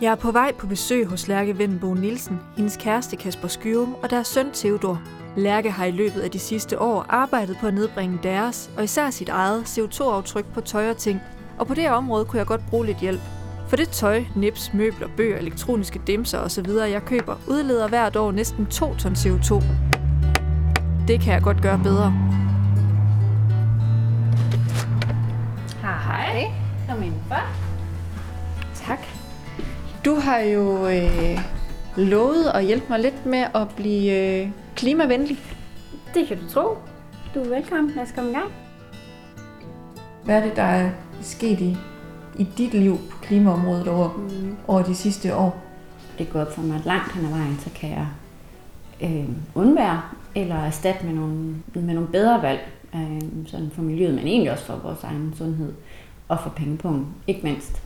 Jeg er på vej på besøg hos Lærke Vendenbo Nielsen, hendes kæreste Kasper Skyrum og deres søn Theodor. Lærke har i løbet af de sidste år arbejdet på at nedbringe deres, og især sit eget, CO2-aftryk på tøj og ting. Og på det område kunne jeg godt bruge lidt hjælp. For det tøj, nips, møbler, bøger, elektroniske dimser osv., jeg køber, udleder hvert år næsten 2 ton CO2. Det kan jeg godt gøre bedre. Hej. Kom indenfor. Tak. Du har jo øh, lovet at hjælpe mig lidt med at blive øh, klimavenlig. Det kan du tro. Du er velkommen. Lad os komme i gang. Hvad er det, der er sket i, i dit liv på klimaområdet over, mm. over de sidste år? Det er gået op for mig, at langt hen ad vejen, så kan jeg øh, undvære eller erstatte med nogle, med nogle bedre valg øh, sådan for miljøet, men egentlig også for vores egen sundhed og for pengepunkten, ikke mindst.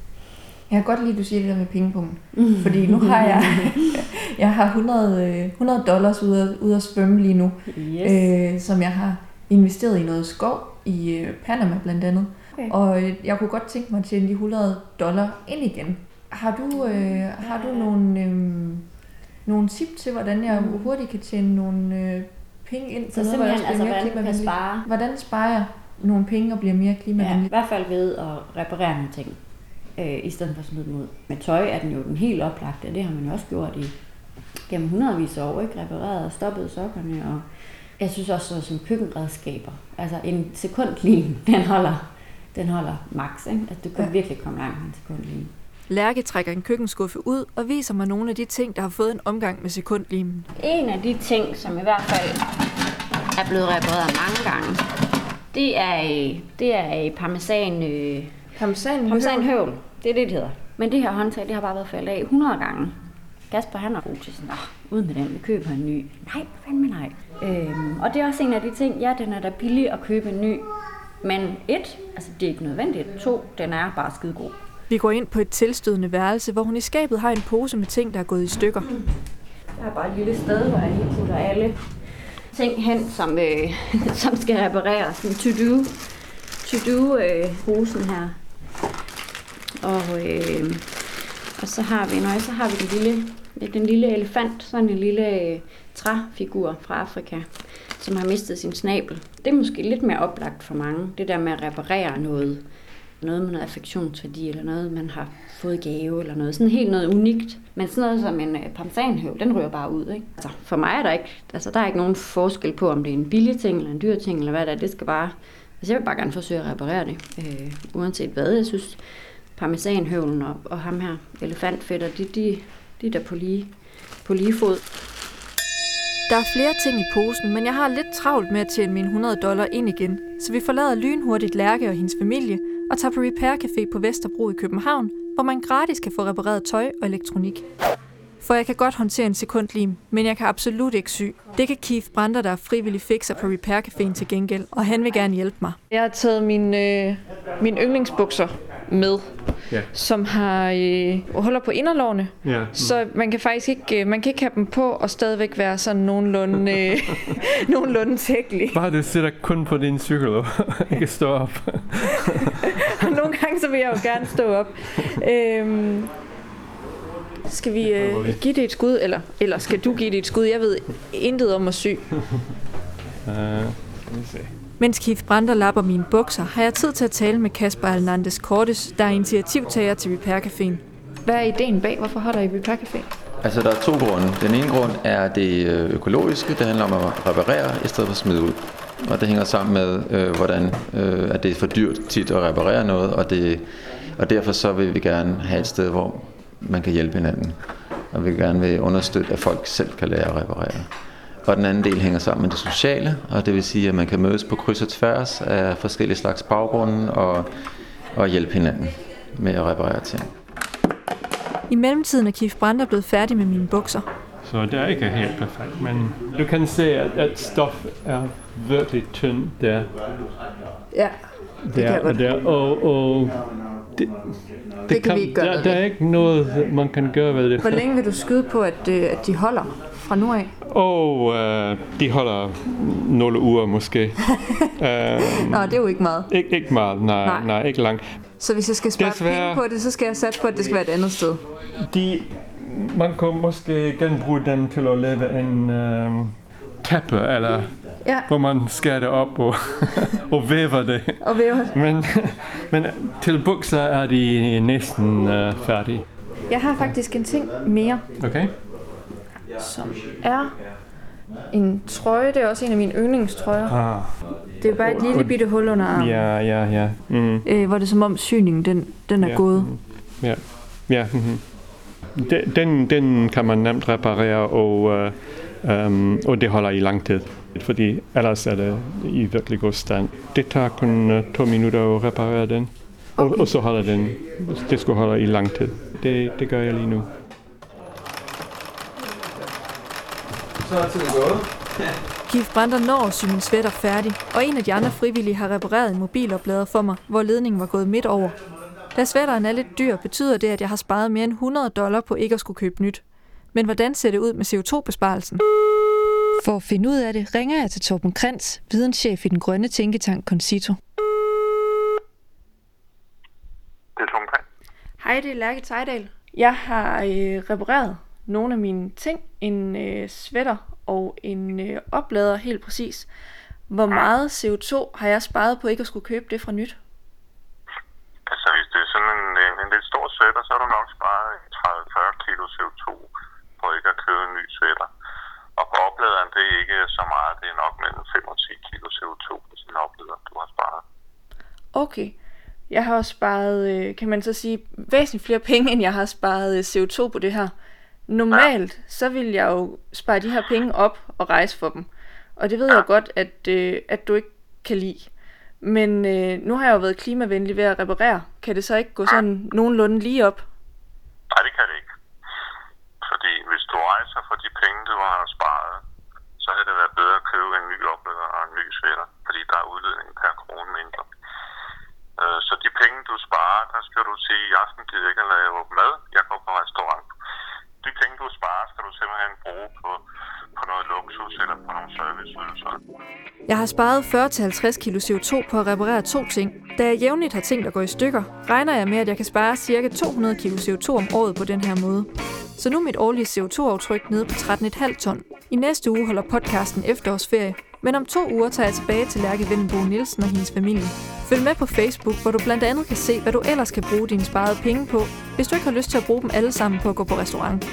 Jeg kan godt lide, at du siger det der med pengepunkten. Mm. Fordi nu har jeg, jeg har 100, 100 dollars ude at, ude at svømme lige nu, Yes. øh, som jeg har investeret i noget skov i øh, Panama blandt andet. Okay. Og øh, jeg kunne godt tænke mig at tjene de 100 dollar ind igen. Har du, øh, har du nogle, øh, nogle tip til, hvordan jeg hurtigt kan tjene nogle øh, penge ind? Så noget, hvor jeg simpelthen, altså, mere hvordan du kan spare. Hvordan sparer jeg nogle penge og bliver mere Ja, klimavenlig? I hvert fald ved at reparere nogle ting, øh, i stedet for at smide dem ud. Med tøj er den jo den helt oplagte, og det har man jo også gjort i gennem hundredvis af år, ikke? Repareret og stoppet sokkerne, og jeg synes også sådan som køkkenredskaber. Altså en sekundlim, den holder, den holder max, ikke? Altså du kan Ja. virkelig komme langt med en sekundlim. Lærke trækker en køkkenskuffe ud og viser mig nogle af de ting, der har fået en omgang med sekundlimen. En af de ting, som i hvert fald er blevet repareret mange gange, det er, det er øh, parmesan, øh, Parmesan, parmesanhøvl. Det er det, det hedder. Men det her håndtag, det har bare været faldet af 100 gange. Kasper, han er god til sådan, "Nå, ud med den, vi køber en ny. Nej, fandme nej. Øhm, og det er også en af de ting, ja, den er da billig at købe en ny. Men et, altså det er ikke nødvendigt. To, den er bare skide god. Vi går ind på et tilstødende værelse, hvor hun i skabet har en pose med ting, der er gået i stykker. Der er bare et lille sted, hvor jeg lige putter alle ting hen, som, øh, som skal repareres. En to-do, to-do øh, posen her. Og, øh, og så har vi, nøj, så har vi den lille, den lille elefant, sådan en lille øh, træfigur fra Afrika, som har mistet sin snabel. Det er måske lidt mere oplagt for mange, det der med at reparere noget, noget med noget affektionsværdi, eller noget, man har fået gave, eller noget. Sådan helt noget unikt. Men sådan noget som en øh, parmesanhøv, den ryger bare ud, ikke? Altså, for mig er der ikke, altså, der er ikke nogen forskel på, om det er en billig ting, eller en dyr ting, eller hvad det er. Det skal bare, altså, jeg vil bare gerne forsøge at reparere det, øh, uanset hvad. Jeg synes, parmesanhøvlen og, og ham her, elefantfætter, de, de, de er der på lige, på lige fod. Der er flere ting i posen, men jeg har lidt travlt med at tjene mine 100 dollar ind igen, så vi forlader lynhurtigt Lærke og hendes familie og tager på Repair Café på Vesterbro i København, hvor man gratis kan få repareret tøj og elektronik. For jeg kan godt håndtere en sekundlim, men jeg kan absolut ikke sy. Det kan Keith Brander, der er frivillig fikser på Repair Caféen til gengæld, og han vil gerne hjælpe mig. Jeg har taget mine, øh, mine yndlingsbukser med, Ja. som har øh, huller på inderlårene, Ja. så man kan faktisk ikke, øh, man kan ikke have dem på og stadigvæk være sådan nogenlunde, øh, nogenlunde tækkelig. Bare du sætter kun på din cykel og ikke stå op. Nogle gange så vil jeg jo gerne stå op. Øhm, skal vi øh, give det et skud, eller, eller skal du give det et skud? Jeg ved intet om at sy. Uh. Mens Keith Brander lapper mine bukser, har jeg tid til at tale med Kasper Hernandez Cortes, der er initiativtager til Repair Caféen. Hvad er ideen bag? Hvorfor holder I Repair Café? Altså, der er to grunde. Den ene grund er det øh, økologiske. Det handler om at reparere i stedet for at smide ud. Og det hænger sammen med, øh, hvordan øh, at det er for dyrt tit at reparere noget, og, det, og derfor så vil vi gerne have et sted, hvor man kan hjælpe hinanden. Og vi vil gerne vil understøtte, at folk selv kan lære at reparere. Og den anden del hænger sammen med det sociale, og det vil sige, at man kan mødes på kryds og tværs af forskellige slags baggrunde og, og hjælpe hinanden med at reparere ting. I mellemtiden er Keith Brander blevet færdig med mine bukser. Så det er ikke helt perfekt, men du kan se, at, at stof er virkelig tyndt der. Ja, der, jeg godt. der og, og det, Det kan vi ikke gøre der, der er ikke noget, man kan gøre ved det. Hvor længe vil du skyde på, at, øh, at de holder fra nu af? Og uh, de holder nogle uger måske. uh, Nå, det er jo ikke meget. ikke, ikke meget, nej, Nej. nej. nej, ikke langt. Så hvis jeg skal spare Desværre. penge på det, så skal jeg satse på, at det skal være et andet sted. De, man kunne måske genbruge dem til at lave en øh, tæppe, eller Ja, hvor man skærer det op og, og væver det. og væver. Men, men til bukser er de næsten øh, færdige. Jeg har faktisk en ting mere, Okay? Som er en trøje. Det er også en af mine yndlingstrøjer. Ah, Det er bare et lille bitte hul under armen, ja, ja, ja. Mm, øh, hvor det er som om syningen den, den er Ja. gået. ja, ja. Mm-hmm. Den, den, kan man nemt reparere, og, øh, um, og det holder i lang tid. Fordi ellers er det i virkelig god stand. Det tager kun uh, to minutter at reparere den. Og, og så holder den. Det skulle holde i lang tid. Det, det gør jeg lige nu. Så er tiden gået. Kif Brander når at sy min sweater færdig, og en af de andre frivillige har repareret en mobiloplader for mig, hvor ledningen var gået midt over. Da sweateren er lidt dyr, betyder det, at jeg har sparet mere end 100 dollar på ikke at skulle købe nyt. Men hvordan ser det ud med CO2-besparelsen? For at finde ud af det, ringer jeg til Torben Krantz, videnschef i den grønne tænketank Concito. Det er Tom Kring. Hej, det er Lærke Tejdal. Jeg har øh, repareret nogle af mine ting. En øh, sweater og en øh, oplader helt præcis. Hvor meget CO2 har jeg sparet på ikke at skulle købe det fra nyt? Altså, hvis det er sådan en, en, en lidt stor sweater, så har du nok sparet 30-40 kilo CO2 på ikke at købe en ny sweater. Og på opladeren, det er ikke så meget. Det er nok mellem 5 og 10 kilo CO2 på en oplader, du har sparet. Okay. Jeg har også sparet, øh, kan man så sige, væsentligt flere penge, end jeg har sparet øh, CO2 på det her. Normalt, så vil jeg jo spare de her penge op og rejse for dem. Og det ved jeg godt, at, øh, at du ikke kan lide. Men øh, nu har jeg jo været klimavenlig ved at reparere. Kan det så ikke gå sådan nogenlunde lige op? Nej, det kan det ikke. Fordi hvis du rejser for de penge, du har sparet, så havde det været bedre at købe en ny oplader og en ny sweater, fordi der er udledning per krone mindre. Øh, Så de penge, du sparer, der skal du sige, i aften gider jeg ikke at lave mad, jeg går på restaurant. De penge, du sparer, skal du simpelthen bruge på, på noget luksus eller på nogle serviceydelser. Jeg har sparet 40-50 kg CO2 på at reparere to ting. Da jeg jævnligt har ting, der går i stykker, regner jeg med, at jeg kan spare ca. 200 kg CO2 om året på den her måde. Så nu er mit årlige CO2-aftryk nede på 13,5 ton. I næste uge holder podcasten efterårsferie, men om to uger tager jeg tilbage til Lærke Vendenbo Nielsen og hendes familie. Følg med på Facebook, hvor du blandt andet kan se, hvad du ellers kan bruge dine sparede penge på, hvis du ikke har lyst til at bruge dem alle sammen på at gå på restaurant.